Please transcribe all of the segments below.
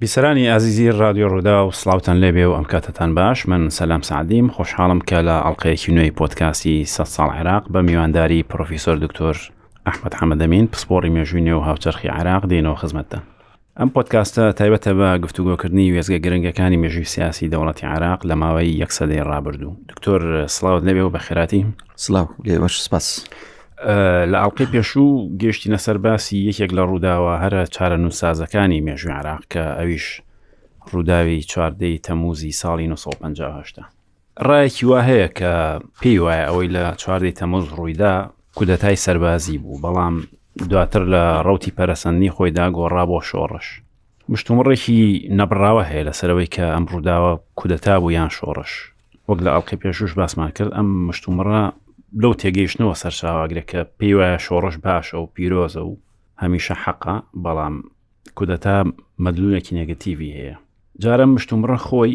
بیسەرانی ئازیزی رادیۆ ڕوودا و سلااوان لێبێ و ئەم کاتتان باش من سەسلام سعدیم خۆشحاڵم کە لە ئەڵلقەیەکی نوێی پۆتکاسی سە ساڵ عێراق بە میوانداری پرۆفیسۆر دکتۆر ئەحمد حەمەدەمین پسپۆڕی مێژووی نێو هاوچەرخی عراق دێنەوە خزمەتتان ئەم پۆتکاستە تایبەتە بە گفتوگۆکردنی وێزگە گرنگەکانی مێژوی سیاسی دەوڵەتی عراق لە ماوەی یەک سەدەی ڕابردوو دکتۆر سلااوت لەبێ و بەخێراتی سلااو لێوەش سپاس لە ئاڵلقەی پێشوو گەشتی نەسەر باسی یەکێک لە ڕووداوە هەرە چارە نووسازەکانی مێژوی عراق کە ئەویش ڕووداوی چواردەی تەموزی ساڵی 1950 ڕایەکی وا هەیە کە پێی وایە ئەوەی لە چواردەی تەموز ڕوویدا کودەتای سەربازی بوو، بەڵام دواتر لە ڕەوتی پەرەسەندنی خۆیدا گۆڕا بۆ شۆڕش. مشتومڕێکی نەبڕاوە هەیە لەسەر ئەوەی کە ئەم ڕووداوە کودەتا بوو یان شۆڕش. وەک لە ئەڵقەی پێشووش باسمان کرد، ئەم مشتومڕە لەو تێگەیشتنەوە سەرچاوە ئەگرێت کە پێی وایە شۆڕش باشە و پیرۆزە و هەمیشە حەقە، بەڵام کودەتا مەدلوولێکی نێگەتیڤی هەیە. جاران مشتومڕە خۆی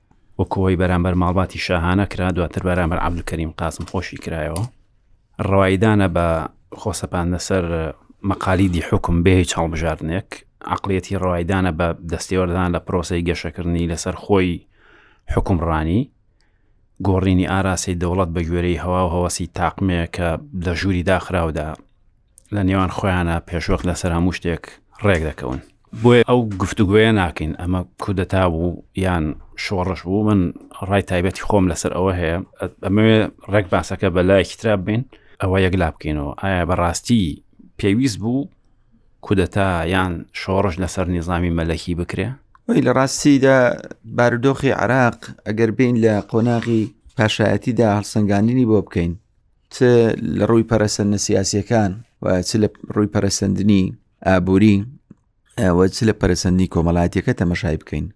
و کۆی بەرامبەر ماڵباتی شاهانە کرا دواتر بەرامبەر عبدکەریم قاسم خۆشی کرایەوە ڕوایدانە بە خۆسەپاندە سەر مەقالیدی حکم بێ هیچ هەڵبژاردنێک عقلەتی ڕوایدانە بە دەستێوەردان لە پرۆسی گەشەکردنی لەسەر خۆی حکمڕانی گۆڕینی ئاراسی دەوڵەت بە گوێرەی هەوا و هەوەسی تاقمەیە کە لە ژووری داخراودا لە نێوان خۆیانە پێشوەخت لەسەر هەموو شتێک ڕێک دەکەون بۆیە ئەو گفتوگوۆیە ناکەین ئەمە کودەتا بوو یان شۆڕش بوو من ڕای تایبەتی خۆم لەسەر ئەوە هەیە ئەمە ڕێک باسەکە بە لایەکی تررا بین ئەوە یەکلا بکەینەوە ئایا بەڕاستی پێویست بوو کودەتا یان شۆڕش لەسەر نیزامی مەلەکی بکرێ وی لە ڕاستیدا بارودۆخی عراق ئەگەر بین لە قۆناغی پاشایەتیدا هەڵسەنگاندنی بۆ بکەین چ لە ڕووی پەرەسەندنە سیاسیەکان و چ لە ڕووی پەرەسەندنی ئابووری ئەوە چ لە پەرسەندنی کۆمەڵاتیەکە تەمەشای بکەین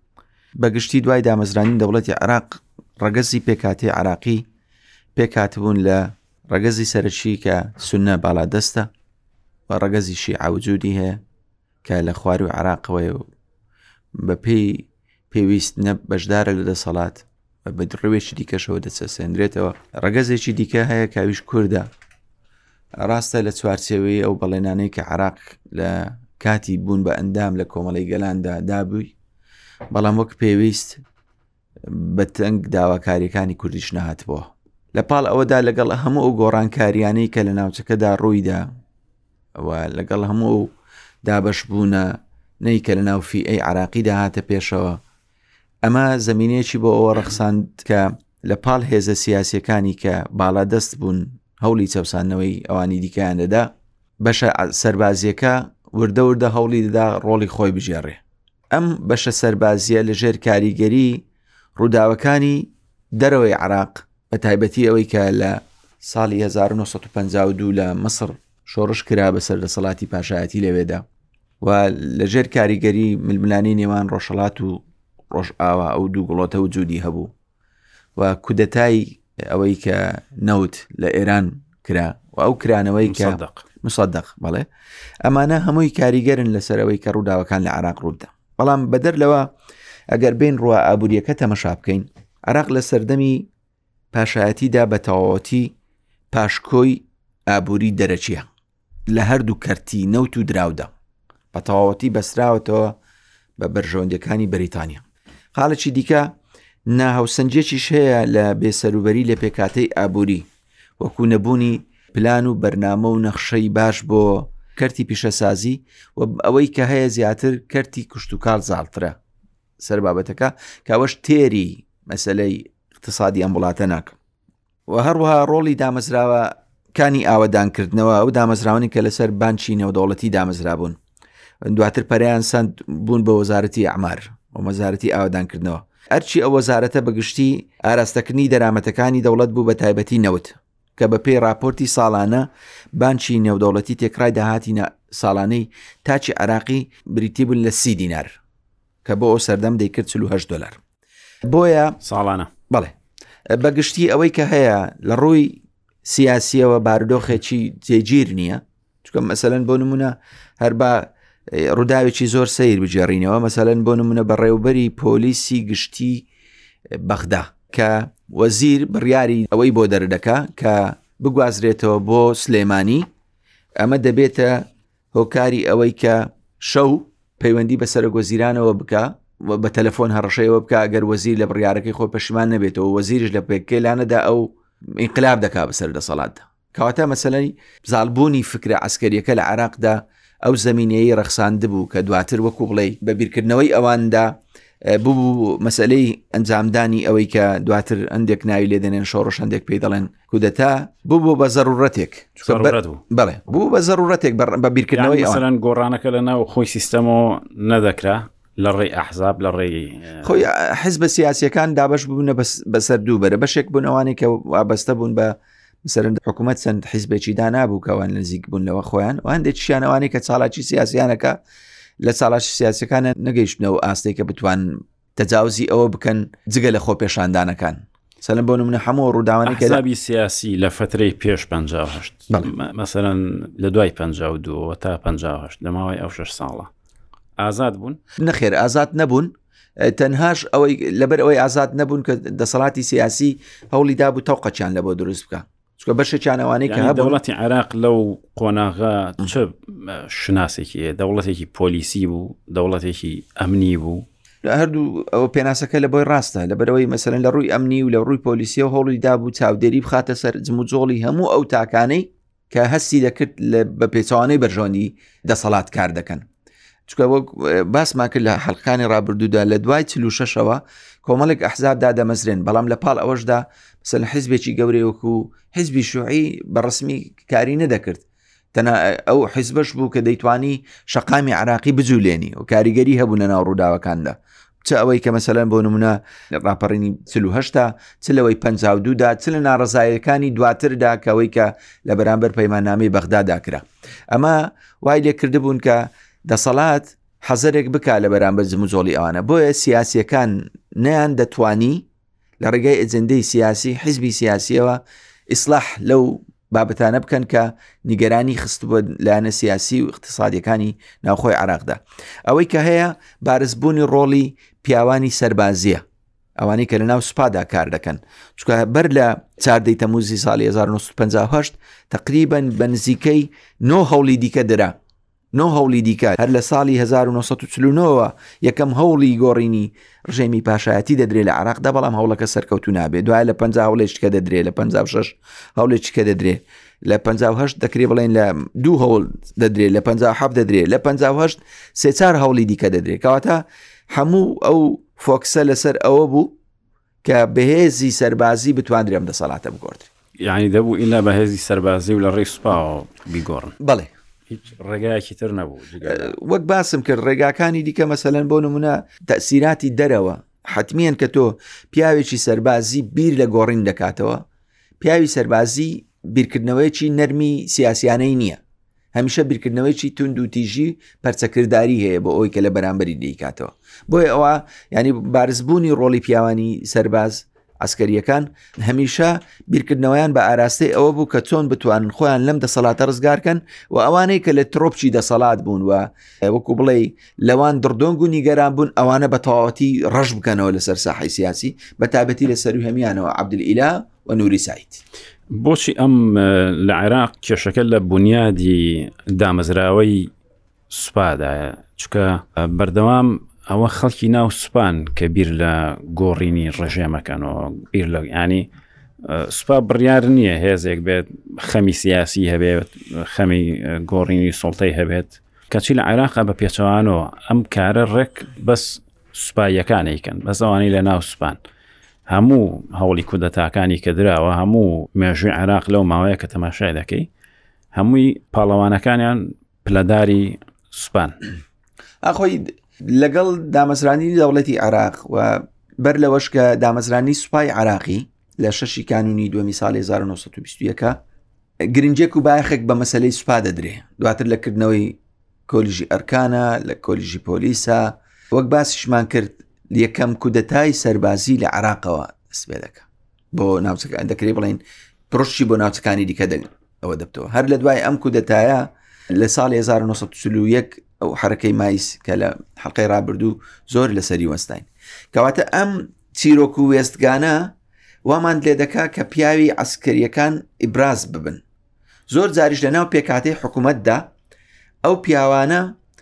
بەگشتی دوای دامەزرانی دەوڵەتی عراق ڕەگەزی پێکاتی عراقی پێکاتبوون لە ڕەگەزی سەرچی کە سنە باڵادەستە و ڕەگەزی شیعوجودی هەیە کە لە خواروی عراقەوەیە و بە پێی پێویست نە بەشدارە لە دەسەڵات بە ڕوێکی دیکەشەوە دەچەسێندرێتەوە ڕگەزێکی دیکە هەیە کاویش کووردە ڕاستە لە چوارچەوەی ئەو بەڵێنانەی کە عراق لە کاتی بوون بە ئەندام لە کۆمەڵی گەلاندا دابووی بەڵام وەک پێویست بە تەنگ داواکاریەکانی کوردیش نهاتبووە لە پاڵ ئەوەدا لەگەڵ هەموو ئەو گۆڕانکاریانەی کە لە ناوچەکەدا ڕوویدا لەگەڵ هەموو دابش بوونە نەی کە لە ناوفی ئەی عراقی داهاتە پێشەوە ئەمە زمینەیەکی بۆ ئەوە ڕەخساند کە لە پاڵ هێزە سیاسەکانی کە باڵا دەست بوون هەوڵی چەسانەوەی ئەوانی دیکەیان دەدا بەشە سەربازیەکە وردە وردە هەوڵی دەدا ڕۆڵی خۆی بژێڕێ ئەم بەشە سەربازیە لەژێر کاریگەری ڕووداوەکانی دەرەوەی عراق بە تایبەتی ئەوەی کە لە ساڵی 1952 لە مەسر شۆڕش کرا بەسەر دەسەڵاتی پاشایەتی لەوێدا و لەژێر کاریگەری ململانی نێوان ڕۆژهڵات و ڕۆژئاوا ئەو دوو گوڵۆتە و جوودی هەبوو و کودەتای ئەوەی کە نەوت لە ئێران کرا و ئەو کرانەوەی کە دەق مسەدەق بەڵێ ئەمانە هەمووی کاریگەرن لەسەرەوەی کە ڕووداوەکان لە عراق ڕوودا بەڵام بەدەر لەوە ئەگەر بین ڕوە ئابوووریەکە تەمەشا بکەین عراق لە سەردەمی پاشایەتیدا بە تەواوەتی پاشکۆی ئابووری دەرەچیە لە هەردوو کەرتی نەوت و دراودا بە تەواوەتی بەسراوەتەوە بە بەرژەوەندەکانی بەریتانیا خاڵێکی دیکە ناهاوسەنجێکیش هەیە لە بێسەروبەری لە پێکاتەی ئابووری وەکو نەبوونی پلان و بەرنامە و نەخشەی باش بۆ کەرتی پیشەسازی و ئەوەی کە هەیە زیاتر کەرتی کوشتتوکار زاڵترە سەر بابەتەکە کاوەش تێری مەسلەی اقتصادی ئەم وڵاتە ناکەم و هەروەها ڕۆڵی دامەزراوە کانی ئاوەدانکردنەوە ئەو دامەزراونی کە لەسەر بانچی نێودەوڵەتی دامەزرابوون دواتر پەریان سند بوون بە وەزارەتی ئەمار و مەزارەتی ئاوادانکردنەوە ئەرچی ئەو وەزارەتە بەگشتی ئاراستەکردنی دەرامەتەکانی دەوڵەت بوو بە تایبەتی نەوت کە بە پێی راپۆرتی ساڵانە بانچی نێودەوڵەتی تێکڕای داهاتی ساڵانەی تاچی عراقی بریتی بوون لە سی دینار کە بۆ ئەو سەردەم دەیکرد 48 دلار بۆیە ساڵانە بەڵێ بەگشتی ئەوەی کە هەیە لە ڕووی سیاسیەوە بارودۆخێکی جێگیر نییە چکە مەسەن بۆ نمونە هەر بە ڕووداوێکی زۆر سیر بجێڕینەوە مەسەن بۆ نمونە بەڕێوبەری پۆلیسی گشتی بەغدا کە وەزیر بڕیاری ئەوەی بۆ دەردەکە کە بگوازرێتەوە بۆ سلێمانی ئەمە دەبێتە هۆکاری ئەوەی کە شەو پەیوەندی بە سەرۆک وەزیرانەوە بکە بە تەلەفۆن هەڕەشەیەوە بکە گەر وەزیر لە بڕیارەکەی خۆ پەشیمان نەبێتەوە وەزیرش لە پێککەی لانەدا ئەو ئینقلاب دەکا بەسەر دەسەڵاتدا کەواتە مەسلەی زالبوونی فکرە ئەسکەریەکە لە عراقدا ئەو زمینەیە ڕەخساند بوو کە دواتر وەکو بڵێ بە بیرکردنەوەی ئەواندا ببوو مەسلەی ئەنجامدانی ئەوەی کە دواتر هەندێک ناوی لێ دەنێن شۆڕش هەندێک پێی دەڵێن کودەتا ببوو بە زەرورەتێک بڵێ بوو بە زەرورەتێک بە بیرکردنەوەی ئەسەرەن گۆڕانەکە لە ناو خۆی سیستەمەوە نەدەکرا لە ڕێی ئەحزاب لە ڕێی خۆی حز بە سیاسەکان دابش بوونە بەسەر دوو بەرە بەشێک بوون ئەوانی کە وابەستە بوون بە سەرند حکوومەت چەند حیزبێکی دانابوو کەوان نزیک بوون لەوە خۆیان و هەندێک شیانەوانی کە چالاکی سیاسیانەکە لە چالاش سیاسەکانە نەگەیشتنەوە ئاستێکە بتوان تەجاوزی ئەوە بکەن جگە لە خۆپێشاندانەکان سەلم بۆ منە هەموو ڕووداوانی کەلابی سیاسی لە فترەی پێش پهشت مەسەرەن لە دوای پ دووە تا پهشت لە ماوەی ئەو شش ساڵە ئازاد بوون نەخێر ئازاد نەبوون تەنهاش ئەوەی لەبەر ئەوەی ئازاد نەبوون کە دەسەڵاتی سیاسی هەوڵی دابوو تەوقەچیان لە بۆ دروست بکە چکە بەشێکیان ئەوانەی کە دەوڵەتی عراق لەو قۆناغە چ شناسێکی دەوڵەتێکی پۆلیسی بوو دەوڵەتێکی ئەمنی بوو لە هەردوو ئەو پێناسەکە لە بۆی ڕاستە لە بەرەوەی مەسەرن لە ڕووی ئەمنی و لە ڕووی پۆلیسیە و هۆڵی دابوو چاودێری بخاتە سەر جموجۆڵی هەموو ئەو تاکانەی کە هەستی دەکرد لە بە پێچوانەی بەرژۆنی دەسەڵات کار دەکەن چکە وەک باسمان کرد لە حەلقانی ڕابردوودا لە دوای چ و شەشەوە کۆمەڵێک ئەحزابدا دەمەزرێن بەڵام لە پاڵ ئەوەشدا سەل حیزبێکی گەورەیەک و حیزبی شوعی بە ڕسمی کاری نەدەکرد تەنا ئەو حیزبەش بوو کە دەیتوانی شەقامی عراقی بجوولێنی و کاریگەری هەبوو لە ناو ڕووداوەکاندا چ ئەوەی کە مەسەلەن بۆ نمونە ڕاپەڕینی چهشتا چ لەوەی پ دوودا چ لە ناڕزایەکانی دواتردا کەەوەی کە لە بەرامبەر پەیماننامی بەغدادا کرا ئەمە وای لێکردبوون کە دەسەڵات حەزرێک بک لە بەرامبەر زموزۆڵی ئەوانە بۆیە سیاسەکان نیان دەتوانی لە ڕێگای ئەجندەی سیاسی حیزبی سیاسیەوە ئیسلاح لەو بابەتانە بکەن کە نیگەرانی خستبوو لایەنە سیاسی و اقتصادیەکانی ناوخۆی عراقدا ئەوەی کە هەیە بارزبوونی ڕۆڵی پیاوانی سەربازیە ئەوانەی کە لە ناو سوپادا کار دەکەن چکە بەر لە چاردەی تەموزی ساڵی 1950 تقریبن بە نزیکەی نۆ هەوڵی دیکە درا نۆ هەوڵی دیکە هەر لە ساڵی 1940 وە یەکەم هەوڵی گۆڕینی ڕژێمی پاشایەتی دەدرێت لە عراقدا بەڵام هەوڵەکە سەرکەوتو نابێت دوای لە پ هەوڵێش کە دەدرێت لە 56 هەوڵێک کە دەدرێت لە 1950 دەکری بڵێن لە دوو هەوڵ دەدرێت لە 1950 دەدرێت لە 1950 سێچار هەوڵی دیکە دەدرێت کەواتە هەموو ئەو فۆکسە لەسەر ئەوە بوو کە بەهێزی سەربازی بتواندرێ ئەم دەسەڵاتە بگۆڕدرێ یعنی دەبوو ئیلا بەهێزی سەربازی و لە ڕێی سوپاوە بیگۆڕن بڵێ ڕێگایەکی تر نەبوو وەک باسم کرد ڕێگاکانی دیکە مەسەلەن بۆ نمونە تەسیراتی دەرەوە حتممیان کە تۆ پیاوێکی سەربازی بیر لە گۆڕین دەکاتەوە پیاوی سەربازی بیرکردنەوەیەکی نەرمی سیاسیانەی نییە هەمیشە بیرکردنەوەیکی توند و تیژی پەرچەکردداری هەیە بۆ ئەوی کە لە بەرامبەری دیکاتەوە بۆی ئەوە ینی بارزبوونی ڕۆڵی پیاوانی سەرباز ئەسکەریەکان هەمیشە بیرکردنەوەیان بە ئاراستەی ئەوە بوو کە چۆن بتوانن خۆیان لەم دەسەڵاتە ڕزگارکەن و ئەوانەی کە لە ترۆپچی دەسەڵات بوون وە وەکو بڵێ لەوان دڕدۆنگ و نیگەران بوون ئەوانە بە تەواوەتی ڕەش بکەنەوە لەسەر ساحی سیاسی بە تابەتی لە سەروی هەمیانەوە عبدلیلا و نوری سعید بۆچی ئەم لە عێراق کێشەکە لە بنیادی دامەزراوەی سوپادایە چکە بەردەوام ئەوە خەڵکی ناو سوپان کە بیر لە گۆڕینی ڕژێمەکەنەوە بیر لە ینی سوپا بڕیار نییە هێزێک بێت خەمی سیاسی هەبێت خەمی گۆڕینی سڵتەی هەبێت کەچی لە عێراقا بە پێچەوانەوە ئەم کارە ڕێک بەس سوپای یەکان ئەیکەن بەس ئەوانەی لە ناو سوپان هەموو هەوڵی کودەتاکانی کە دراوە هەموو مێژوی عێراق لەو ماوەیە کە تەماشای دەکەی هەمووی پاڵەوانەکانیان پلەداری سوپان ئەخۆی لەگەڵ دامەزرانی دەوڵەتی عراق و بەر لەوەش کە دامەزرانی سوپای عراقی لە شەشی کانونی دومی سال 1920ەکە گرنجێک و بایخێک بە مەسلەی سوپا دەدرێ دواتر لە کردنەوەی کۆلیژی ئەرکانە لە کۆلیژی پۆلیسە وەک باسیشمان کرد یەکەم کودەتای سەربازی لە عراقەوە دەستێ دەکە بۆ ناوچەکان دەکری بڵین پرۆشی بۆ ناوچەکانی دیکە دەن ئەوە دەبتەوە هەر لە دوای ئەم کودەتایە لە ساڵ 1940 ئەو حرەکەی مایس کە لە حقی رابردوو زۆر لەسەری وەستین کەواتە ئەم چیرۆک و وێستگانە وامان لێ دەکا کە پیاوی ئەسکەریەکان ئیبراز ببن زۆر جاریش لە ناو پێکاتەی حکوومەتدا ئەو پیاوانە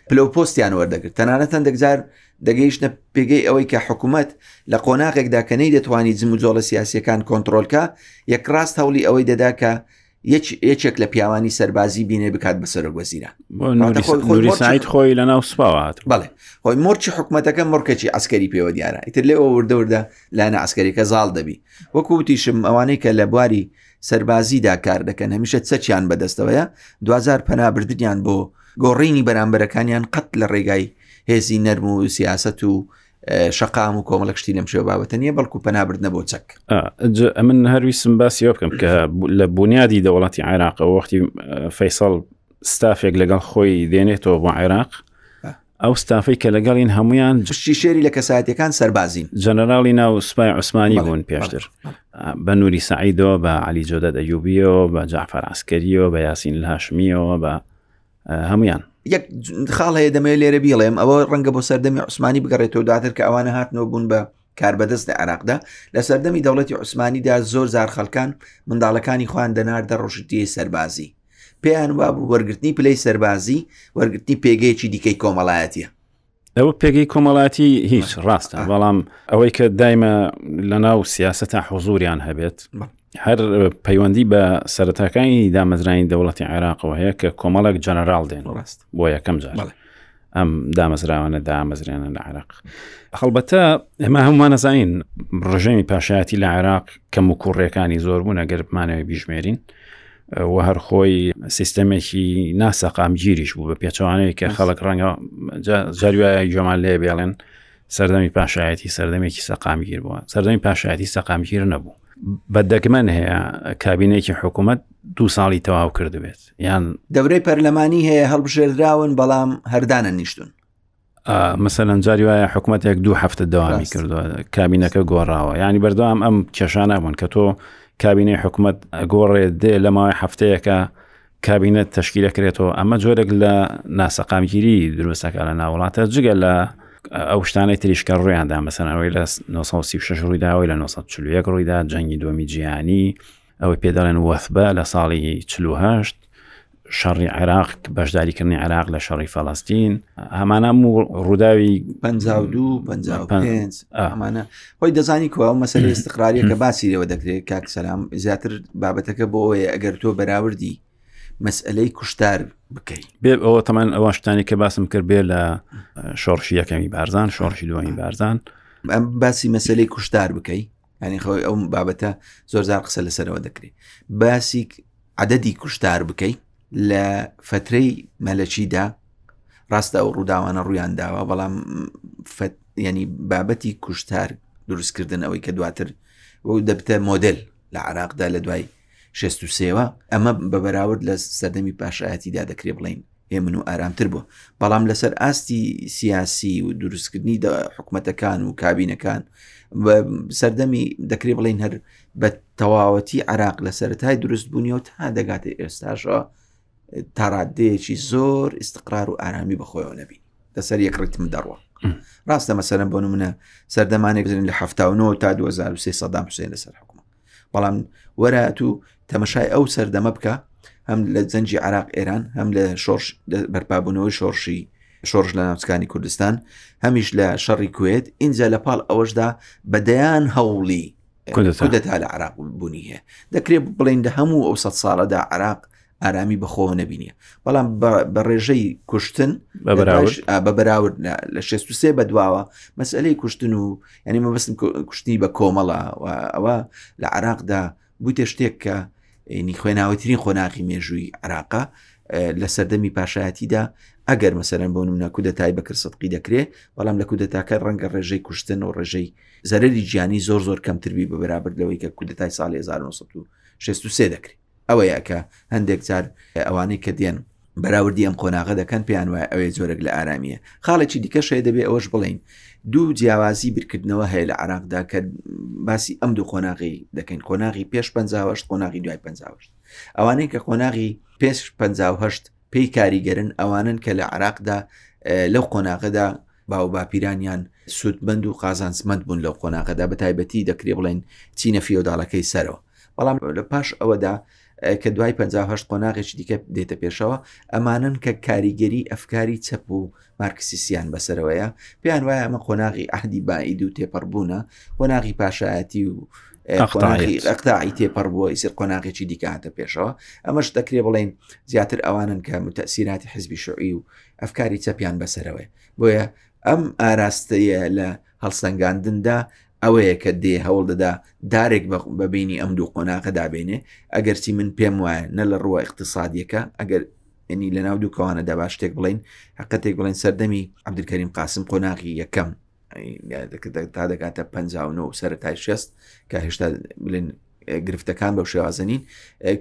پلە و پۆستیان وەردەگرت تەنانەت هەندێک جار دەگەیشتە پێگەی ئەوەی کە حکوومەت لە قۆناغێکدا کە نەی دەتوانانی جم و جۆڵە سیاسەکان کۆنتترۆلکە یەک ڕاست هەوڵی ئەوەی دەدا کە یەکێک لە پیاوانی سەربازی بینێ بکات بە سەرۆک وەزیران سایت خۆی لە ناو سوپاوات بڵێ هۆی مۆرچی حکوومەتەکە مڕکەی ئەسکەری پێوە دیارە ئیتر لێەوە وردەوردە لایەنە ئەسکەریەکە زاڵ دەبی وەکووتیشم ئەوانەی کە لە بواری سەربازیدا کار دەکەن هەمیشە چەچیان بەدەستەوەیە دوجار پەنابردنیان بۆ گۆڕینی بەرامبەرەکانیان قەت لە ڕێگای هێزی نەرم و سیاست و شقام و کۆمەڵک شتی لەم شێو بابەتە نیە بەڵکو پەنابردنە بۆ چەک ئەمن هەرویستم باسی بکەم کە لە بنیادی دەوڵەتی عێراقەوە وەختی فەیسەڵ ستافێک لەگەڵ خۆی دێنێتەوە بۆ عێراق ئەو ستافەی کە لەگەڵین هەمویان پشتی شێری لە کەسایەتەکان سەربازین جەنەراڵی ناو سوپای عوسمانی بوون پێشتر بە نووری سعیدەوە بە علی جۆدەت ئەیوبیەوە بە جعفر عسکەریەوە بە یاسین لاشمیەوە بە هەمویان یەک خاڵ هەیە دەمەوێت لێرە بیڵێم ئەوە ڕەنگە بۆ سەردەمی عوسمانی بگەڕێتەوە دواتر کە ئەوانە هاتنەوە بوون بە کاربەدەست لە عێراقدا لە سەردەمی دەوڵەتی عوسمانیدا زۆر زار خەلکان منداڵەکانی خۆیان دەناردە ڕۆژدیە سەربازی پێیان وابوو وەرگرتنی پلەی سەربازی وەرگرتنی پێگەیەکی دیکەی کۆمەڵایەتە ئەوە پێگەی کۆمەڵاتی هیچ ڕاستە بەڵام ئەوەی کە دایمە لە ناو سیاستە حزوریان هەبێت هەر پەیوەندی بە سەرتاکانی دامەزرانی دەوڵەتی عێراقەوە هەیە کە کۆمەڵێک جەنەرال دێن ڕاست بۆ یەکەم جار ئەم دامەزراوانە دامەزرێنە لە عراق هەڵبەتە ئەمە هەمومانەزانین ڕژێمی پاشایەتی لە عێراق کەم و کوڕێکانی زۆر بوون ئەگەر بمانەوەی بیژمێرین و هەر خۆی سیستەمێکی ناسەقامگیریش بوو بە پێچوانەیە کە خەڵک ڕەنگە جاروایە جۆمان لێ بێڵێن سەردەمی پاشایەتی سەردەمێکی سەقامگیر بووە سەردەمی پاشایەتی سەقامگیر نەبوو بە دەگمەن هەیە کابینێکی حکوومەت دو ساڵی تەواو کردبێت یان دەورەی پەرلەمانی هەیە هەڵبژێردراون بەڵام هەردانە نیشتون مەسەەن جاری وایە حکوومەتێک دوو هەفتە داوامی کردووە کابینەکە گۆڕاوە ینی بەردەوام ئەم کێشانە بوون کە تۆ کابینەی حکوومەت گۆڕێ دێ لە ماوەی هەفتەیەەکە کابینەت تشکیلە کرێتەوە ئەمە جۆرێک لە ناسەقامگیری دروستەکە لە ناوڵاتە جگە لە ئەو شتانەی تریشکە ڕویاندا مەسەنەوەی لە 1936 ڕوویداوەی لە 1940 ڕوویدا جەنگی دۆمی جیهانی ئەوەی پێدەڵێن وەثبە لە ساڵی 1940 شەڕی عێراق بەشداریکردنی عێراق لە شەڕی فەڵستین ئەمانە ڕووداوی 52 ئەمانە خۆی دەزانی کو ئەو مەسەر استقراریە کە باسی لێوە دەکرێت کاک سەسلام زیاتر بابەتەکە بۆ ئەوەیە ئەگەر تۆ بەراوردی مەسئلەی کوشتار بکەیت بێ ئەوە تەمان ئەوە شتانی کە باسم کرد بێ لە شۆڕشی یەکەمی بارزان شۆڕشی دووەمی بارزان ئەم باسی مەسلەی کوشتار بکەی هەنی خۆی ئەو بابەتە زۆرزار قسە لەسەرەوە دەکرێت باسی عدەدی کوشتار بکەیت لە فترەی مەلەچیدا ڕاستە ئەو ڕووداوانە ڕویان داوە بەڵام ینی بابەتی کوشتار دروستکردن ئەوەی کە دواتر و دەبتە مۆدل لە عراقدا لە دوای شست و سێوە ئەمە بە بەراورد لە سەردەمی پاشایەتیدا دەکرێ بڵین هێمن و ئارامتر بوو بەڵام لەسەر ئاستی سیاسی و دروستکردنی حکوومەتەکان و کابینەکان سەردەمی دەکرێ بڵین هەر بە تەواوەتی عراق لە سەرای دروست بوونیەوە تا دەگاتە ئێستاشەوە تاڕادەیەکی زۆر ئیسقرار و ئارامی بەخۆیەوە نەبی لەسەر یەک ڕیتم دەڕوە ڕاستە مەسەرم بۆ منە سەردەمانێک لە هەفتاونەوە تا 2023 سەدام حوسێن لەسەر حکومە بەڵام وەرە تو تەمەشای ئەو سەردەمە بکە هەم لە جەنجی عراق ئێران هەم لە شۆرش بەرپابوونەوەی شۆرشی شۆرش لە ناوچکانی کوردستان هەمیش لە شەڕی کوێت ئینجا لە پاڵ ئەوەشدا بەدەیان هەوڵی کودەتا لە عراق بوونی هەیە دەکرێت بڵێن دە هەموو ئەو سە ساڵەدا عراق ئارامی بەخۆ نەبینە بەڵام بە ڕێژەی کوشتن بە بەراورد لە 63 بە دواوە مەسئلەی کوشتن و ینی مەبستم کوشتنی بە کۆمەڵە ئەوە لە عراقدا بووتە شتێک کە ینی خوێناویترین قۆناغی مێژووی عراقا لە سەردەمی پاشایەتیدا ئەگەر مەسەرەن بۆ منە کودەتای بەکرد سەدقی دەکرێ بەڵام لە کودەتاکە ڕەنگە ڕێژەی کوشتن و ڕێژەی زەرری گیانی زۆر زۆر کەمتربی بە بەرابرد لەوەی کە کودەتای ساڵ 1963 دەکرێت ئەوەیە کە هەندێک جار ئەوانەی کە دێن بەراوردی ئەم قۆناغە دەکەن پێیان وایە ئەوێ جۆرەك لە ئارامیە خاڵێکی دیکە شەیە دەبێ ئەوەش بڵین دوو جیاوازی بیرکردنەوە هەیە لە عراقدا کە باسی ئەم دوو قۆناغی دەکەین قۆناغی پێش 1950 قۆناغی دوای 1950 ئەوانەی کە قۆناغی پێش 1950 پێی کاریگەرن ئەوانن کە لە عراقدا لەو قۆناغەدا باو باپیرانیان سوودمەند و قازانسمەند بوون لەو قۆناغەدا بە تایبەتی دەکرێ بڵێن چینە فیۆداڵەکەی سەرەوە بەڵام لە پاش ئەوەدا کە دوای 58 قۆناغێکی دیکە دێتە پێشەوە ئەمانن کە کاریگەری ئەفکاری چەپ و مارکسیسیان بەسەرەوەیە پێیان وایە ئەمە قۆناغی ئەهدی باید و تێپەڕبووە قۆناغی پاشایەتی و ئەقتاعی تێپەڕ بووە ئیسر قۆناغێکی دیکاتە پێشەوە ئەمەش دەکرێ بڵین زیاتر ئەوانن کە متەسیراتی حزبی شوعی و ئەفکاری چەپیان بەسەرەوەی بۆیە ئەم ئاراستەیە لە هەڵسەنگاندندا ئەوەیە کە دێ هەوڵ دەدا دارێک بە بینی ئەم دوو قۆناغە دابێنێ ئەگەرچی من پێم وایە نە لە ڕووە اقتصادیەکە ئەگەر ینی لە ناو دووکەوانە دەبا شتێک بڵین حقەتێک بڵێن سەردەمی عبدکەریم قاسم قۆناغی یەکەم تا دەکاتە پ و سەرای شست کە هێشتا بلێن گرفتەکان بەو شێوازنین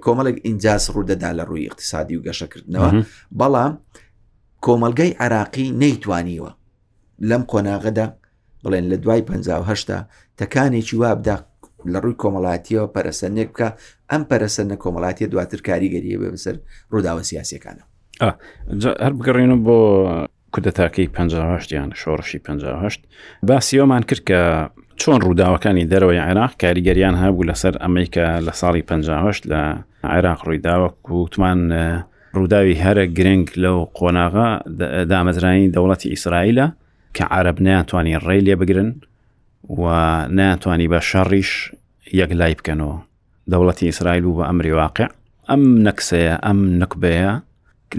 کۆمەڵێک ئینجاز ڕوودەدا لە ڕووی اقتصادی و گەشەکردنەوە بەڵام کۆمەلگای عراقی نەیتوانیوە لەم قۆناغەدا بڵێن لە دوای 1950 تەکانێکی وابدا لە ڕووی کۆمەڵاتیەوە پەرسەنێک بکە ئەم پەرسە نە کۆمەڵاتیە دواتر کاریگەریە بێ بەسەر ڕووداوە سیاسەکانە هەر بگەڕێنە بۆ کودەتاکەی 1950یان شۆڕشی 1950 باسیەوەمان کرد کە چۆن ڕووداوەکانی دەرەوەی عێراق کاریگەریان هەبوو لەسەر ئەمریکا لە ساڵی 1950 لە عێراق ڕوویداوە وتمان ڕووداوی هەرە گرنگ لەو قۆناغە دامەزرانی دەوڵەتی ئیسرائیلە کە عرب نەیانتوانی ڕێ لێ بگرن و ناتوانی بە شەڕیش یەک لای بکەنەوە دەوڵەتی ئیسرائیل و بە ئەمری واقع ئەم نەکسەیە ئەم نکبەیە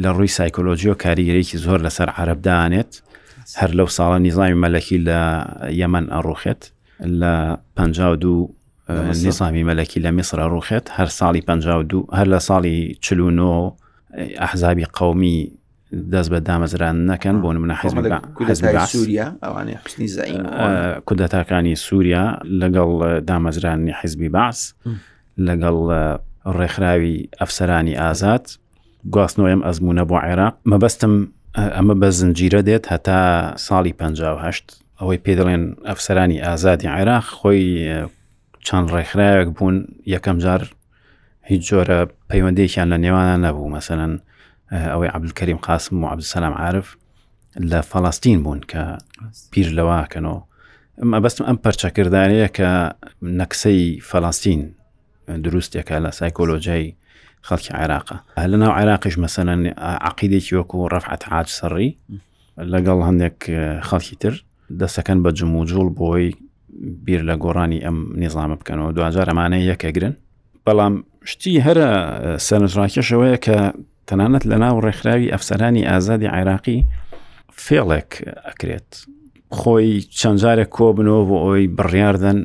لە ڕووی سایکۆلۆژی و کاریگەرێکی زۆر لەسەر عرب دانێت هەر لەو ساڵە نیزامی مەلەکی لە یەمەن ئەڕوخێت لە پ دوو نیسامی مەلەکی لە میسرە ڕوخێت هەر ساڵی پ دوو هەر لە ساڵی چلونۆ ئەحزابی قومی دەست بە دامەزران نەکەن بۆ منە حزبسوریا کودەتاکانی سووریا لەگەڵ دامەزرانی حزبی باس لەگەڵ ڕێکخراوی ئەفسەرانی ئازاد گواستنەوەی ئەم ئەزمونە بۆ عێراق مەبەستم ئەمە بە زنجیرە دێت هەتا ساڵی 1950 ئەوەی پێ دەڵێن ئەفسەرانی ئازادی عێراق خۆی چەند ڕێکخراوێک بوون یەکەم جار هیچ جۆرە پەیوەندێکیان لە نێوانە نەبوو مەسەەن ئەوەی عبدکەریم قاسم و عبدسەلام عاعرف لە فەڵاستین بوون کە پیر لەواکەنەوە مەبەستم ئەم پەرچەکردارەیە کە نەکسەی فەڵاستین دروستێکە لە سایکۆلۆژای خەڵکی عێراقە لە ناو عێراقیش مەسەەن عقیدێکی وەکو ڕفعەت عاج سەڕی لەگەڵ هەندێک خەڵکی تر دەسەکەن بە جم و جوڵ بۆی بیر لە گۆڕانی ئەم نیزانامە بکەنەوە دوجار ئەمانەیە یەکەگرن بەڵام شتی هەرە سەرنجڕاکێشەوەیە کە تەنانەت لە ناو ڕێکخراوی ئەفسەرانی ئازادی عێراقی فێڵێک ئەکرێت خۆی چەندجارێک کۆبنەوە بۆ ئەوی بڕیاردەن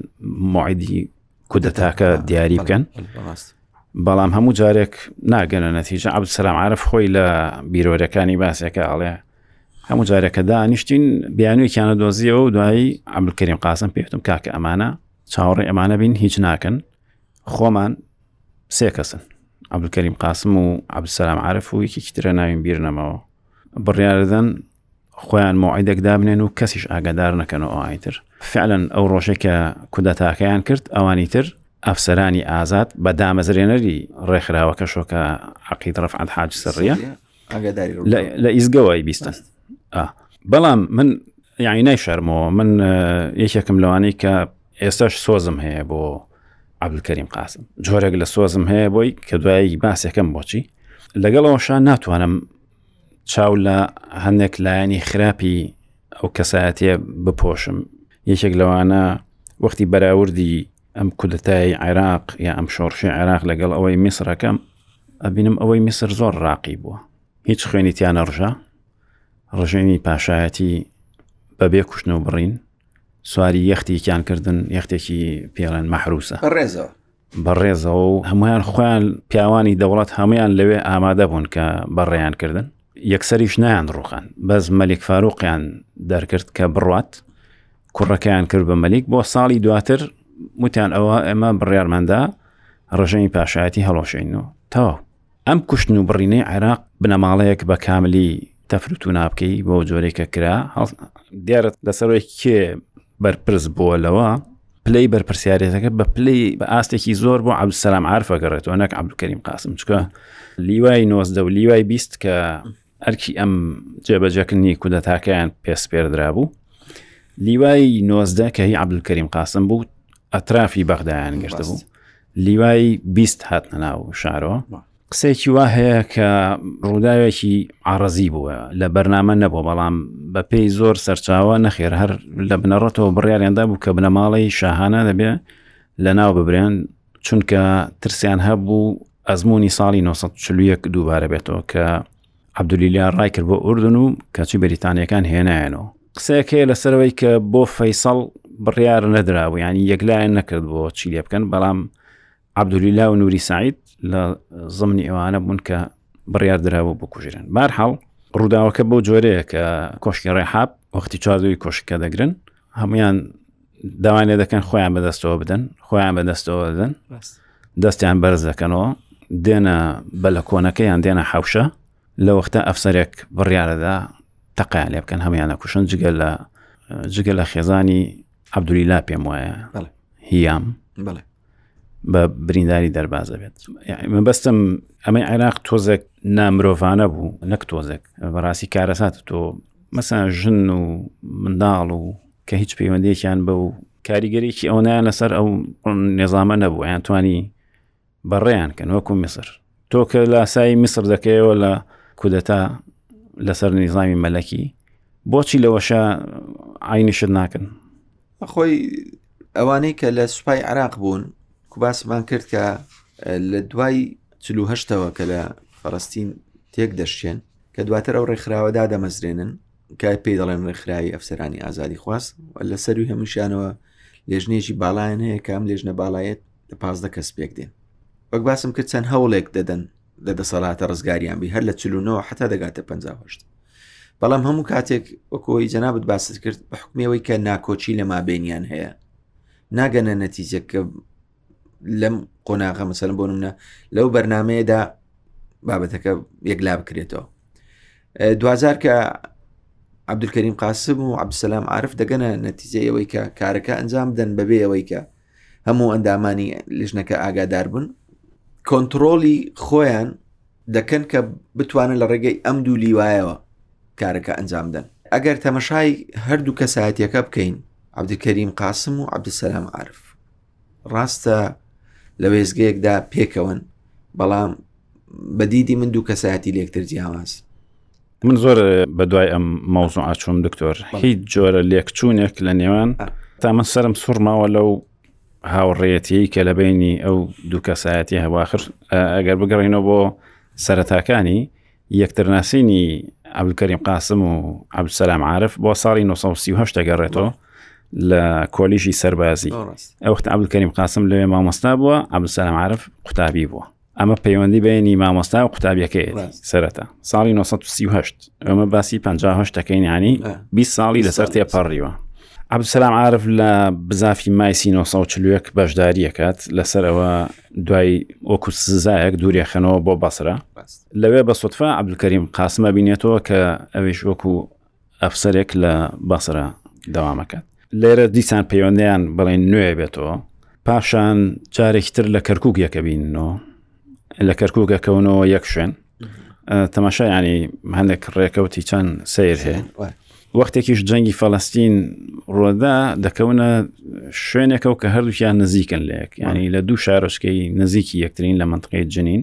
معیدی کودەتاکە دیاری بکەن بەڵام هەموو جارێک ناگەنە نەتیجە عبد سلام عرف خۆی لە بیرۆرەکانی باسێکە ئاڵێ هەموو جارێکە دانیشتین بیانوێکیانە دۆزیەوە دوایی عبلکەریم قاسم پێتم کاکە ئەمانە چاوەڕێ ئەمانە بین هیچ ناکەن خۆمان سێ کەسن عبلکەریم قاسم و عبدسلام عرف و یەکیکی ترە ناوین بیر نەمەوە بڕیاردەن خۆیان مۆعیدێک دابنێن و کەسیش ئاگادار نەکەن و ئەوانی تر فعلەن ئەو ڕۆژێک کە کودەتاکەیان کرد ئەوانی تر ئەفسەرانی ئازاد بە دامەزرێنەری ڕێکخراوەکە شۆکە عقید ڕفعات حاج سڕە لە ئیزگەوەی بیستن بەڵام من یعنی نای شەرمەوە من یەکێکم لەوانەی کە ئێستاش سۆزم هەیە بۆ عبدکەریم قاسم جۆرێک لە سۆزم هەیە بۆی کە دوایی باسەکەم بۆچی لەگەڵەوەشان ناتوانم چاو لە هەندێک لایەنی خراپی ئەو کەسایەتە بپۆشم یەکێک لەوانە وەختی بەراوردی ئەم کودتای عێراق یا ئەم شۆڕشی عێراق لەگەڵ ئەوەی میسرەکەم ئەبینم ئەوەی میسر زۆر ڕاقی بووە هیچ خوێنی تیانە ڕژە ڕژێمی پاشایەتی بەبێ کوشتن و بڕین سواری یەختێکیان کردن یەختێکی پێڵەن مەحروسە ڕێزەوە بە ڕێزەوە و هەمویان خۆیان پیاوانی دەوڵەت هەمویان لەوێ ئامادە بوون کە بەڕێیان کردن یەکسەریش نایان ڕوخان بەس مەلیک فاروقیان دەرکرد کە بڕات کوڕەکەیان کرد بە مەلیک بۆ ساڵی دواتر وتیان ئەوە ئێمە بڕیارماندا ڕژەی پاشایەتی هەڵۆشین و تەواو ئەم کوشتن و بڕینەی عێراق بنەماڵەیەک بە کاملی تەفروت و نابکەی بۆ جۆرێک کە کرا دیارەت لەسەرۆی کێ بەرپرس بووە لەوە پلەی بەرپسیارێتەکە بە پلی بە ئاستێکی زۆر بۆ عبدسلام عرفەگەڕێتەوە نەک عبدکەریم قاسم چکە لیوای نۆزدە و لیوای بیست کە ئەرکی ئەم جێبەجەکردنی کودەتاکەیان پێسپێردرابوو لیوای نۆزدە کە هی عبدکەریم قاسم بوو ئەترافی بەغدایان گرتە بوو لیوای بیست هاتنە ناو شارەوە قسێکی وا هەیە کە ڕووداوێکی ئارەزی بووە لە بەرنامە نەبوو بەڵام بە پێی زۆر سەرچاوە نەخێر هەر لە بنەڕەتەوە بڕیاریاندا بوو کە بنەماڵەی شاهانە دەبێ لە ناو ببرێن چونکە ترسیان هەبوو ئەزمموی ساڵی 1940 دووبارە بێتەوە کە عبدلیلا ڕای کرد بۆ ئوردن و کەچی بەریتانیەکان هێنایەنەوە قسەیەک هەیە لەسەرەوەی کە بۆ فەیسەڵ بڕیار نەدرابوو ینی یەکلایەن نەکرد بۆ چی لێ بکەن بەڵام عبدلیلا و نووری سعید لە زمنی ئەوانە بوون کە بڕیار درابوو بکوژرن بارحاڵ ڕووداوەکە بۆ جۆرەیە کە کۆشکی ڕێحاب وەختی چواردووی کۆشکە دەگرن هەمویان داوای لێ دەکەن خۆیان بەدەستەوە بدەن خۆیان بەدەستەوە دەدەن دەستیان بەرز دەکەنەوە دێنە بە لە کۆنەکەیان دێنە حەوشە لە وەختە ئەفسەرێک بڕیاەدا تەقیان لێ بکەن هەمویانە کوشن جگە لە جگە لە خێزانی عبدولی لا پێم وایە هیام بە برینداری دەرباز دەبێت مەبەستم ئەمەی عێراق تۆزێک نامرۆڤانە بوو نەک تۆزێک بەڕاستی کارەسات تۆ مەسا ژن و منداڵ و کە هیچ پەیوەندێکیان بە و کاریگەرێکی ئەو نایە لەسەر ئەو نێزامە نەبوو یان توانی بەڕێیان کەن وەکو میسر تۆ کە لاسایی میسر دەکەیەوە لە کودەتا لەسەر نیزامی مەلەکی بۆچی لەوەشە ئاینیشت ناکەن خۆی ئەوانەی کە لە سوپای عراق بوون کوباسمان کرد کە لە دوای چلوهشتەوە کە لە فەرستین تێک دەشتێن کە دواتر ئەو ڕێکخراوەدا دەمەزرێنن کای پێی دەڵێن ڕێکخراوی ئەفسەرانی ئازادی خواست لە سەروی هەمووشانەوە لێژنێژی باڵایەن هەیە کام لێژنە باڵایەت لە پازدە کەس پێک دێن وەک باسم کرد چەند هەوڵێک دەدەن لە دەسەڵاتە ڕزگاریان بی هەر لە چلوونەوە حتا دەگاتە پهشت بەڵام هەموو کاتێک وەکۆی جەنابەت باست کرد بە حکمەوەی کە ناکۆچی لە مابینیان هەیە ناگەنە نەتیجە کە لەم قۆناغە مەسەلم بۆ منە لەو بەرنمەیەدا بابەتەکە یەکلا بکرێتەوە دوجار کە عبدولکەریم قاسم و عبدسلام عرف دەگەنە نەتیجە ئەوەی کە کارەکە ئەنجام بدەن بەبێ ئەوەی کە هەموو ئەندامانی لیژنەکە ئاگادار بن کۆنتترۆلی خۆیان دەکەن کە بتوانن لە ڕێگەی ئەم دوو لیوایەوە کارەکە ئەنجام دەن ئەگەر تەمەشای هەردوو کەسایەتەکە بکەین عبدکەریم قاسم و عبدسەلام عرف ڕاستە لە وێزگەیەکدا پێکەوەن بەڵام بە دیدی من دوو کەسایەتی لێکتر جیاواز من زۆر بە دوای ئەم مەوزن ئاچوم دکتۆر هیچ جۆرە لێکچوونێک لە نێوان تا من سرم سوورماوە لەو هاوڕێەتی کە لە بینی ئەو دوو کەسایەتی هەواخر ئەگەر بگەڕینەوە بۆ سەرەتاکانی یەکترناسینی عبلکەریم قاسم و عبسەلام عاعرف بۆ ساڵی 1970 گەڕێتەوە لە کۆلیژی سەربازی ئەوخت عبلکەریم قاسم لەوێ مامۆستا بووە عبسەلام عاعرف قوتابی بووە ئەمە پەیوەندی بینی مامۆستا و قوتابیەکەی سەرەتا ساڵی 1938 ئەمە باسی 1970ەکەین ینی 20 ساڵی لەسەر تێپەڕیوە عبدسلام عاعرف لە بزافی مایسی 1940 بەشداریەکات لەسەرەوە دوای وەکو سزایەک دوورێخەنەوە بۆ بەسرە لەوێ بە سوتفا عبدکەریم قاسمە بینێتەوە کە ئەویش وەکو ئەفسەرێک لە بەسرە دەوام ئەکات لێرە دیسان پەیوەندیان بڵێن نوێ بێتەوە پاشان جارێکی تر لە کەرکک یەکە بینەوە لە کەرککە کەونەوە یەک شوێن تەماشا ینی هەندێک ڕێکەوتی چەند سیر هەیە وەختێکیش جەنگی فەلستین ڕۆدا دەکەونە شوێنێکەوە کە هەردووکیان نزیکن لەیەک ینی لە دوو شارۆچکەی نزیکی یەکترین لە منطقەی جنین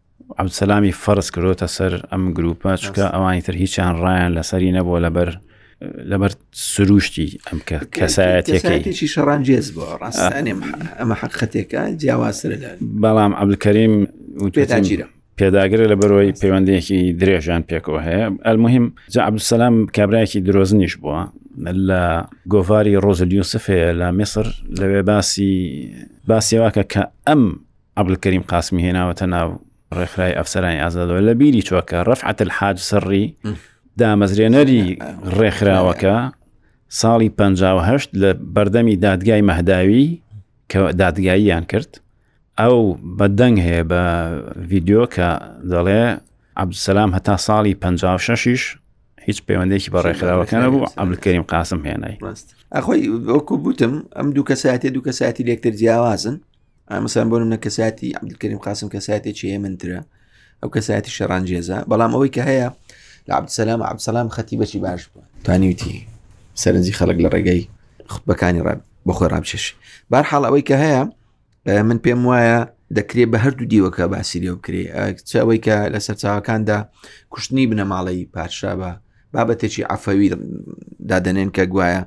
عەبدسەلامی فەرز کردۆتە سەر ئەم گروپە چکە ئەوانی تر هیچیان ڕایان لەسەری نەبووە لەبەر لەبەر سروشتی ئەم کە کەسایەتێکی شەڕانجێز بۆ ڕاستانێ ئەمە حقەتێکە جیاوازتر بەڵام عبلکەریم پێداگیرە پێداگرە لە بەرەوەی پەیوەندێکی درێژان پێکەوە هەیە ئەلمهم جا عبدسەسلام کابراایکی درۆزنیش بووە لە گۆڤاری ڕۆزلیوسف هەیە لە میسر لەوێ باسی باسیێواکە کە ئەم عبدالکریم قاسمی هێناوەتە ناو ڕێکخراوی ئەفسەرانی ئازادەوە لە بیری چۆکە ڕفعەت الحاج سڕی دامەزرێنەری ڕێکخراوەکە ساڵی 1950 لە بەردەمی دادگای مەهداوی کە دادگاییان کرد ئەو بەدەنگ هەیە بە ڤیددیو کە دەڵێ عبدسلام هەتا ساڵی 56 هیچ پەیوەندێکی بە ڕێکخراوەکە نەبوو ئەملکەریم قاسم هێنای ئەخۆی وەکو بوتم ئەم دوو کەساتی دوو کەساتی لێکتر جیاوازن ئامسان بۆ منە کەساتی عبدکریم قاسم کەساتی چێ منترە ئەو کەساتی شەڕانجێزە بەڵام ئەوەی کە هەیە لە عبدسەلام عبسەلام خەتی بەچی باش بووە توانیوتی سەرنجی خەڵک لە ڕێگەی خبەکانی ڕاب بەخۆی ڕابچێش بار حاڵ ئەوەی کە هەیە من پێم وایە دەکرێت بە هەردوو دیوەکە باسی لێ بکرێ چاوەی کە لە سەرچاوەکاندا کوشتنی بنەماڵەی پادشا بە بابەتێکی ئەفەوی دادەنێن کە گوایە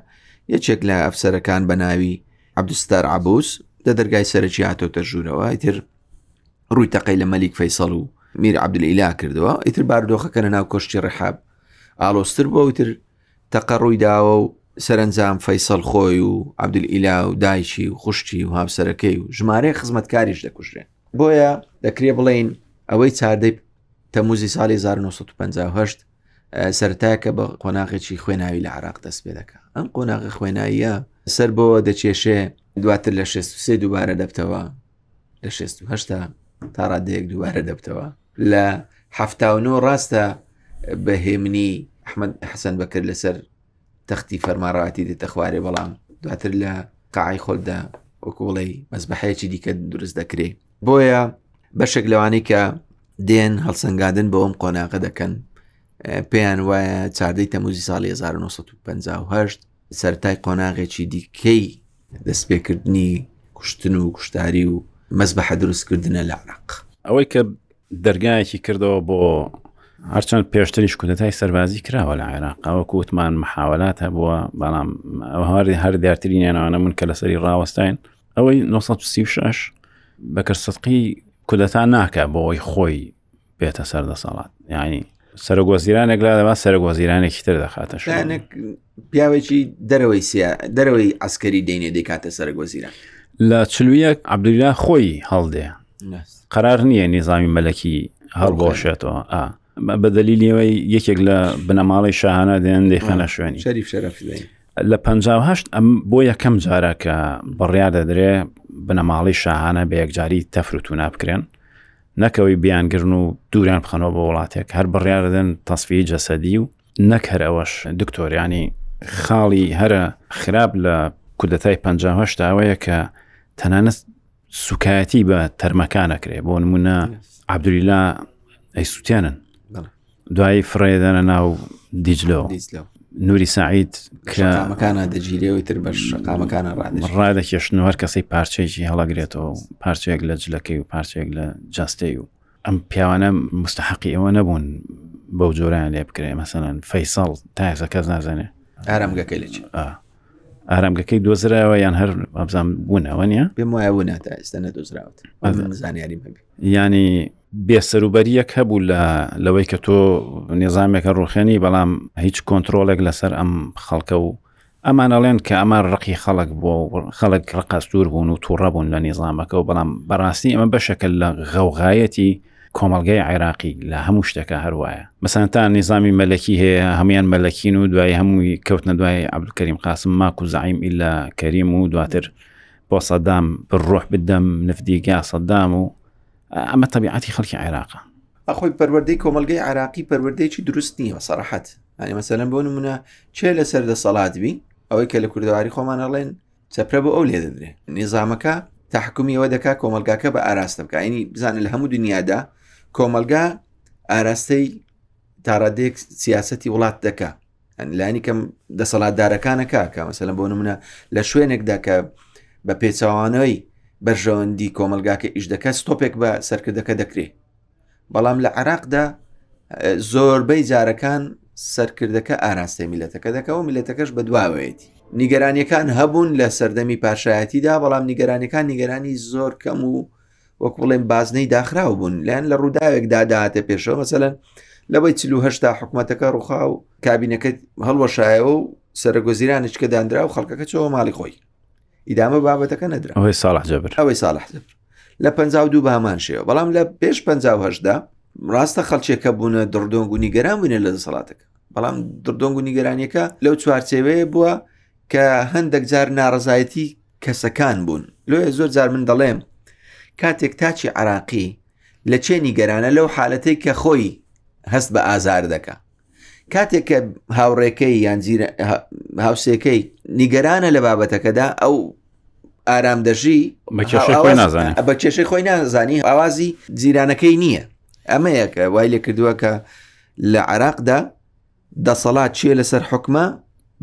یەکێک لە ئەفسەرەکان بە ناوی عەبدولستار عەبوس لە دەرگای سەرەکی هاتۆتە ژوورەوە ئیتر ڕووی تەقەی لە مەلیک فەیسەڵ و میر عبدلیلا کردەوە ئیتر باردۆخەکە لە ناو کۆشتی ڕحاب ئالۆستر بۆ ئیتر تەقە ڕووی داوە و سەرنجام فەیسەل خۆی و عبدلیلا و دایکی و خوشتی و هاوسەرەکەی و ژمارەیە خزمەتکاریش دەکوژرێن بۆیە دەکرێ بڵین ئەوەی چاردەی تەموزی ساڵی 1950 سەرتاکە بە قۆناغێکی خوێناوی لە عراق دەست پێ دەکە ئەم قۆناغی خوێناییە سەر بۆ دەچێشێ دواتر لە 63 دووبارە دەبتەوە لە 16 تا ڕادەیەک دووبارە دەبتەوە لە هەفتاونۆ ڕاستە بە هێمنی ئەحمد حەسەن بەکر لەسەر تەختی فەرماڕاتی دێتە خوارێ بەڵام دواتر لە قاعی خۆلدا وەکوڵی مەزبحەیەکی دیکە دروست دەکرێت بۆیە بەشێک لەوانی کە دێن هەڵسەنگادن بۆ ئەم قۆناغە دەکەن پێیان وایە چاردەی تەموزی ساڵی 1950 سەرای قۆناغێکی دیکەی دەستپێکردنی کوشتن و کوشتاری و مەزبەحە دروستکردنە لە عراق ئەوەی کە دەرگایەکی کردەوە بۆ هەرچەند پێشتریش کودەتای سەربازی کراوە لە عێراق ئەوە کووتمان محاولات هەبووە بەڵام ئەوهاری هەر دیارترینیانەوانە من کە لەسەری ڕاوەستین ئەوەی 1936 بەکر سدقی کودەتا ناکە بۆەوەی خۆی بێتە سەر دەسەڵات یعنی سەرگۆزیرانێک لا دەبات سەرگۆزیرانێکی تر دەخاتە شوێنێک پیاوێکی دەرەوەی سیا دەرەوەی ئەسکەری دێنێ دەکاتە سەرگۆزیران لە چلویەک عبدلا خۆی هەڵدێ قرار نییە نیزامی مەلەکی هەڵبۆشێتەوە بە دەلیلی ئەوەی یەکێک لە بنەماڵی شاهانە دێن دەیخەنە شوێنی شەریف شەرف لە 1950 ئەم بۆ یەکەم جارە کە بڕیا دەدرێ بنەماڵی شاهانە بە یەکجاری تەفروتونا بکرێن نەکەوەی بیانگرن و دووران بخەنەوە بە وڵاتێک هەر بڕیا دەدەن تەسفی جەسەدی و نەکەر ئەوەش دکتۆریانی خاڵی هەرە خراپ لە کودەتای 1950 ئەوەیە کە تەنانەت سوکایەتی بە تەرمەکان ئەکرێ بۆ نمونە عبدولیلا ئەی سووتێنن دوایی فڕێ دەنە ناو دیجلەوە نوری سعید کەمەکانە دەگیرێەوەی تر بە شقامەکانە ڕادەکێشن و هەر کەسی پارچەیەکی هەڵەگرێتەوە پارچەیەک لە جلەکەی و پارچەیەک لە جاستەی و ئەم پیاوانە مستحقی ئەوە نەبوون بەو جۆران لێ بکرێ مەسەن فەیسەڵ تایسە کەس نازانێ ئارامگەکەی لە ئارامگەکەی دۆزراوە یان هەر ئەبزان بوونەوە نیە پێم وایە بوو ناتا ئێستا نەدۆزراوت زانیاری هەبی ینی بێسەروبەریەک هەبوو لە لەوەی کە تۆ نێزانامێکە ڕوخێنی بەڵام هیچ کۆنتترۆلێک لەسەر ئەم خەڵکە و ئەمانەڵێن کە ئەمان ڕقی خەڵک بۆ خەڵک ڕقەستور بوون و تووڕە بوون لە نیزانامەکە و بەڵام بەڕاستی ئەمە بەشەکە لە غەوغایەتی کۆمەلگای عێراقی لە هەموو شتەکە هەروایە مەسان تا نیزامی مەلەکی هەیە هەموان مەلەکین و دوای هەمووی کەوتنە دوای عبلکەریم قاسم ماک و زعیم ئیلا کەریم و دواتر بۆ سەدام بڕۆح بدەم نفدیگا سەدام و ئەمە تەبیعەتی خەڵکی عێراقە ئەخۆی پەروەردەی کۆمەلگەی عراقی پەروەردەیەکی دروست نییە سەراحەت ئەنی مەسەلەن بۆ نمونە چێ لەسەر دەسەڵات بی ئەوەی کە لە کوردەواری خۆمانەڵێن چەپرە بۆ ئەو لێ دەدرێ نیزامەکە تحکمی ئەوە دەکات کۆمەلگاکە بە ئاراستە بکەینی بزانە لە هەموو دنیادا کۆمەلگا ئاراستەی تاڕادێک سیاستی وڵات دەکا لانی کەم دەسەڵاتدارەکانەکە کە مەسەلەن بۆ نمونە لە شوێنێکدا کە بە پێچوانەوەی بەرژەوەندی کۆمەلگاکە ئیش دەکات ستۆپێک بە سەرکردەکە دەکرێت بەڵام لە عێراقدا زۆربەی جارەکان سەرکردەکە ئاراستەی میلەتەکە دەکەەوە میلەتەکەش بە دواوەیەتی نیگەرانیەکان هەبوون لە سەردەمی پاشایەتیدا بەڵام نیگەرانەکان نیگەرانی زۆر کەم و وەک بڵێن بازنەی داخراو بوون لەن لە ڕووداوێکدا داهاتە پێشەوە مەسەن لەوەی چلوهشتا حکوومەتەکە ڕوخا و کابینەکە هەڵوەشایەوە و سەرگۆزیرانیچکە دانرا و خەڵکەکە چەوە ماڵی خۆی ئیدامە بابەتەکە نەدرا ئەوەی ساڵح جەبر ئەوەی ساڵح جەبر لە پ دوو بامان شێوە بەڵام لە پێش پهدا ڕاستە خەڵچێکە بوونە دڕدۆنگ و نیگەران بوونە لە دەسەڵاتەکە بەڵام دڕدۆنگ و نیگەرانیەکە لەو چوارچێوەیە بووە کە هەندێک جار ناڕزایەتی کەسەکان بوون لۆیە زۆر جار من دەڵێم کاتێک تاچی عراقی لە چێ نیگەرانە لەو حالەتەی کە خۆی هەست بە ئازار دەکە کاتێک کە هاوڕێکەی یان هاوسێکەی نیگەرانە لە بابەتەکەدا ئەو ئارام دەژی بە کێشەی خۆی نازانی ئاوازی جیرانەکەی نییە ئەمەیەکە وای لێ کردووە کە لە عراقدا دەسەڵات چیە لەسەر حکمە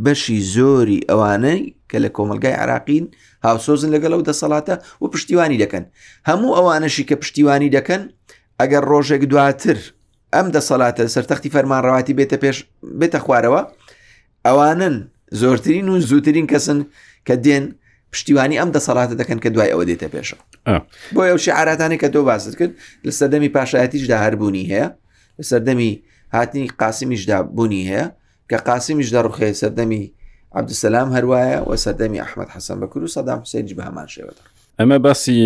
بەشی زۆری ئەوانەی کە لە کۆمەلگای عراقین هاوسۆزن لەگەڵ ئەو دەسەڵاتە و پشتیوانی دەکەن هەموو ئەوانەشی کە پشتیوانی دەکەن ئەگەر ڕۆژێک دواتر ئەم دەسەڵاتە سەر تەختی فەرمانڕەواتی بێتە پێش بێتە خوارەوە ئەوانن زۆرترین و زووترین کەسن کە دێن پشتیوانی ئەم دەسەڵاتە دەکەن کە دوای ئەوە دێتە پێشە بۆ ئەو شعراتانی کە تۆ باست کرد لە سەردەمی پاشایەتیشدا هەربوونی هەیە لە سەردەمی هاتنی قاسمیشدا بوونی هەیە کە قاسمیش دەڕخێ سەردەمی عبدسلام هەروایە و سەردەمی ئەحمد حەسەن بەکر و سەدام حوسێنج بە هەمان شێوە دەڕ ئەمە باسی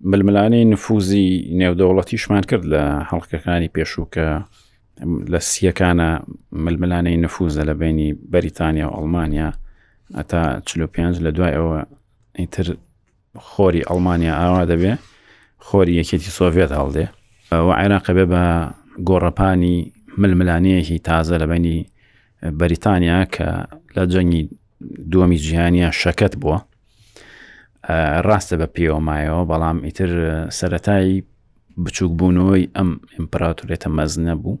ململانەی نفوزی نێودەوڵەتیشمان کرد لە هەڵکەکانی پێشوو کە لە سیەکانە ململانەی نفوزە لە بینی بەریتانیا و ئەڵمانیا ئەتا 45 لە دوای ئەوە ئیتر خۆری ئەڵمانیا ئاوا دەبێ خۆری یەکێتی سۆڤێت هەڵدێ و عێراق بێ بە گۆڕەپانی ململانەیەکی تازە لە بینی بەریتانیا کە لە جەنگی دووەمی جیهانیا شەکەت بووە ڕاستە بە پێوەمایەوە بەڵام ئیتر سەتای بچووک بوونەوەی ئەم ئیمپراتورێتە مەزنە بوو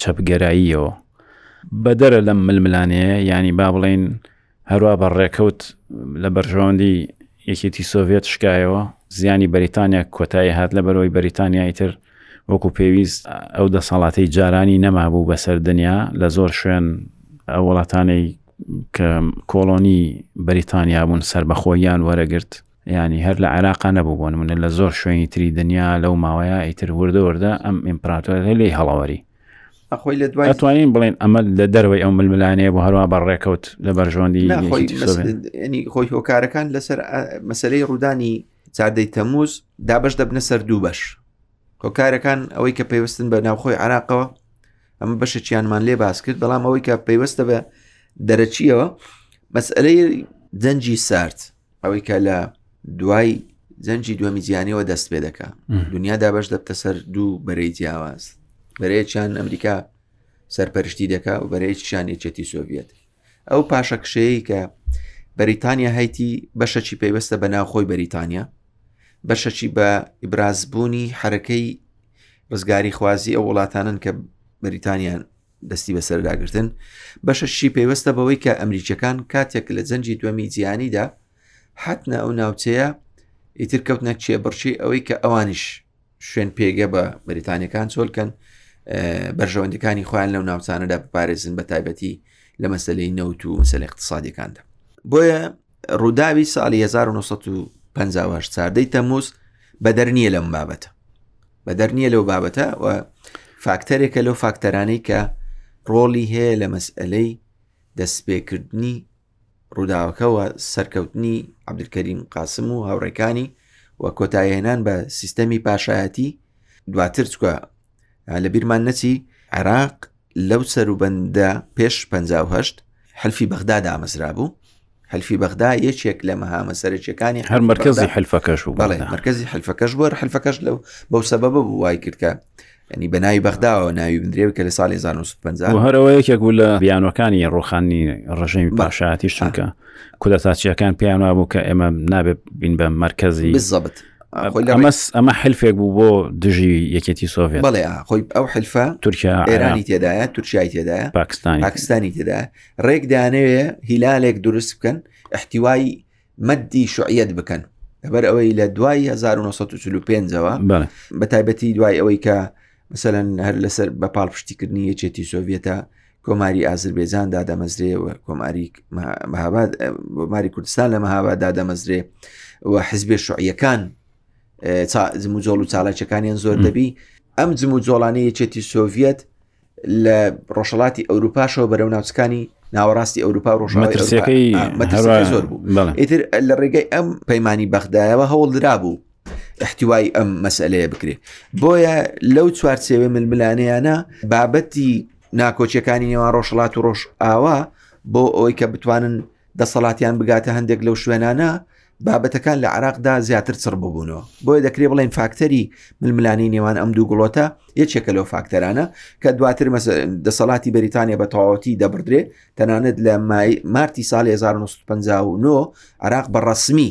چەپگەراییەوە بەدەرە لەم ململانەیە یانی با بڵین هەروە بە ڕێکەوت لە بەرژەوەندی یەکێتی سۆڤێت شکایەوە زیانی بەریتانیا کۆتایی هات لە بەرەوەی بەریتانیای تر وەکو پێویست ئەو دەسەڵاتی جارانی نەمابوو بەسەر دنیا لە زۆر شوێن ئەو وڵاتانەی کە کۆڵۆنی بەریتانیا بوون سربەخۆیان وەرەگرت یانی هەر لە عێراقا نەبوو بۆ نمونە لە زۆر شوێنی تری دنیا لەو ماوەیە ئیتر وردە وردە ئەم ئیمپراتۆرە لێ هەڵاوەری ئەخۆی لە دوای توانین بڵێن ئەمە لە دەروی ئەو ململانەیە بۆ هەروە بە ڕێکەوت لە بەرژۆندی ینی خۆی هۆکارەکان لەسەر مەسلەی ڕوودانی چادەی تەموز دابش دەبنە سەر دوو بەش هۆکارەکان ئەوەی کە پێوستن بە ناوخۆی عراقەوە ئەمە بەشەچیانمان لێ باس کرد بەڵام ئەوەی کە پەیوەستە بە دەرەچیەوە مەسئلەی دەنجی سارد ئەوەی کە لە دوای جەنجی دووەمی جیانەوە دەست پێ دەکا دنیا دابش دەبتە سەر دوو بەرەی جیاواز بەرەیەکیان ئەمریکا سەرپەرشتی دەکا و بەرەیەکیان یەکێتی سۆڤەت ئەو پاشە کشەیە کە بەریتانیا هایتی بەشەکی پەیوەستە بە ناوخۆی بەریتانیا بەشەکی بە ئیبرازبوونی حرەکەی ڕزگاری خوازی ئەو وڵاتانن کە بەریتانیان دەستی بەسەرداگرتن بەشە شی پەیوەستە بەوەی کە ئەمریکیەکان کاتێک لە جەنجی دووەمی جیانیدا حتنە ئەو ناوچەیە ئیتر کەوتنە چێ بڕچی ئەوەی کە ئەوانیش شوێن پێگە بە بریتانیەکان چۆلکەن بەرژەوەندەکانی خۆیان لەو ناوچانەدا بپارێزن بە تایبەتی لە مەسلەی نەوت و مسل اقتصادیەکاندا بۆیە ڕووداوی ساڵی 1950 چاردەی تەموز بەدەر نییە لەم بابەتە بەدەر نییە لەو بابەتە و فاکتەرێکە لەو فاکتەرانەی کە ڕۆڵی هەیە لە مەسئلەی دەستپێکردنی ڕووداوەکەەوە سەرکەوتنی عبدکەریم قاسم و هاوڕێکانی و کۆتایهێنان بە سیستەمی پاشایەتی دواتر چکە لە بیرمان نەچی عێراق لەو سەروبەندە پێش 1950 حلفی بەغدا دامەزرا بوو حلفی بەغدا یەکێک لە مەهامە سەرەکیەکانی هەر مرکزی حلفەکەش بوو بەڵێ مرکزی حلفەکەش بووە حلفەکەش لەو بەو سەبە بوو وای کردکە ینی بە ناوی بەغداوە ناوی بندرێ کە لە ساڵی 1950 هەرەوە یەکێک بوو لە بیانەکانی ڕوخانی ڕژەی باشاتیش چونکە کودەتاچیەکان پێیان وابوو کە ئێمە نابێت بین بە مرکزی بزەبت ئەمە حلفێک بوو بۆ دژی یەکێتی سۆڤێت بڵێ خۆی ئەو حلفە تورکیا ئێرانی تێدایە تورکای تێدایە پاکستان پاکستانی تێدا ڕێک دانەوێ هیلالێک دروست بکەن احتیوای مەدی شعیت بکەن لەبەر ئەوەی لە دوای 1945ەوە بە تایبەتی دوای ئەوەی کە مثلەن هەر لەسەر بە پاڵپشتیکردنی یەکێتی سۆڤێتە کۆماری ئازربێجان دادەمەزرێ و کۆماری ماری کوردستان لە مەهابا دادەمەزرێ و حزبێ شعیەکان زموجۆڵ و چالاکەکانیان زۆر دەبی ئەم جم و جۆڵانی یەکێتی سۆڤەت لە ڕۆژەڵاتی ئەوروپاشەوە بەرەو ناوچکانی ناوەڕاستی ئەوروپا ڕۆژەکەی زۆر بوو ئیتر لە ڕێگەی ئەم پەیمانانی بەغدایەوە هەوڵ درا بوو احتیوای ئەم مەسلەیە بکرێت بۆیە لەو چوارچێوێ ململانەیانە بابەتی ناکۆچەکانی نێوان ڕۆژهڵات و ڕۆژ ئاوا بۆ ئەوەی کە بتوانن دەسەڵاتیان بگاتە هەندێک لەو شوێنانە بابەتەکان لە عراقدا زیاتر چڕ ببوونەوە بۆیە دەکرێت بڵێن فاکتەری ململانی نێوان ئەم دوو گوڵۆتە یەکێکە لەو فاکتەرانە کە دواتر دەسەڵاتی بەریتانیا بە تەواوەتی دەبدرێ تەنانەت لە مارتی ساڵی 1950 عراق بە ڕسمی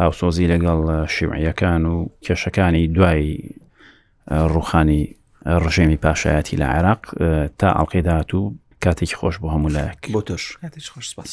هاوسۆزی لەگەڵ شیوعیەکان و کێشەکانی دوای ڕوخانی ڕژێمی پاشایەتی لە عێراق تا ئەڵلقەی داات و کاتێکی خۆش بۆ هەموو لایەک بۆ تۆش کاتێک خۆش سپاس.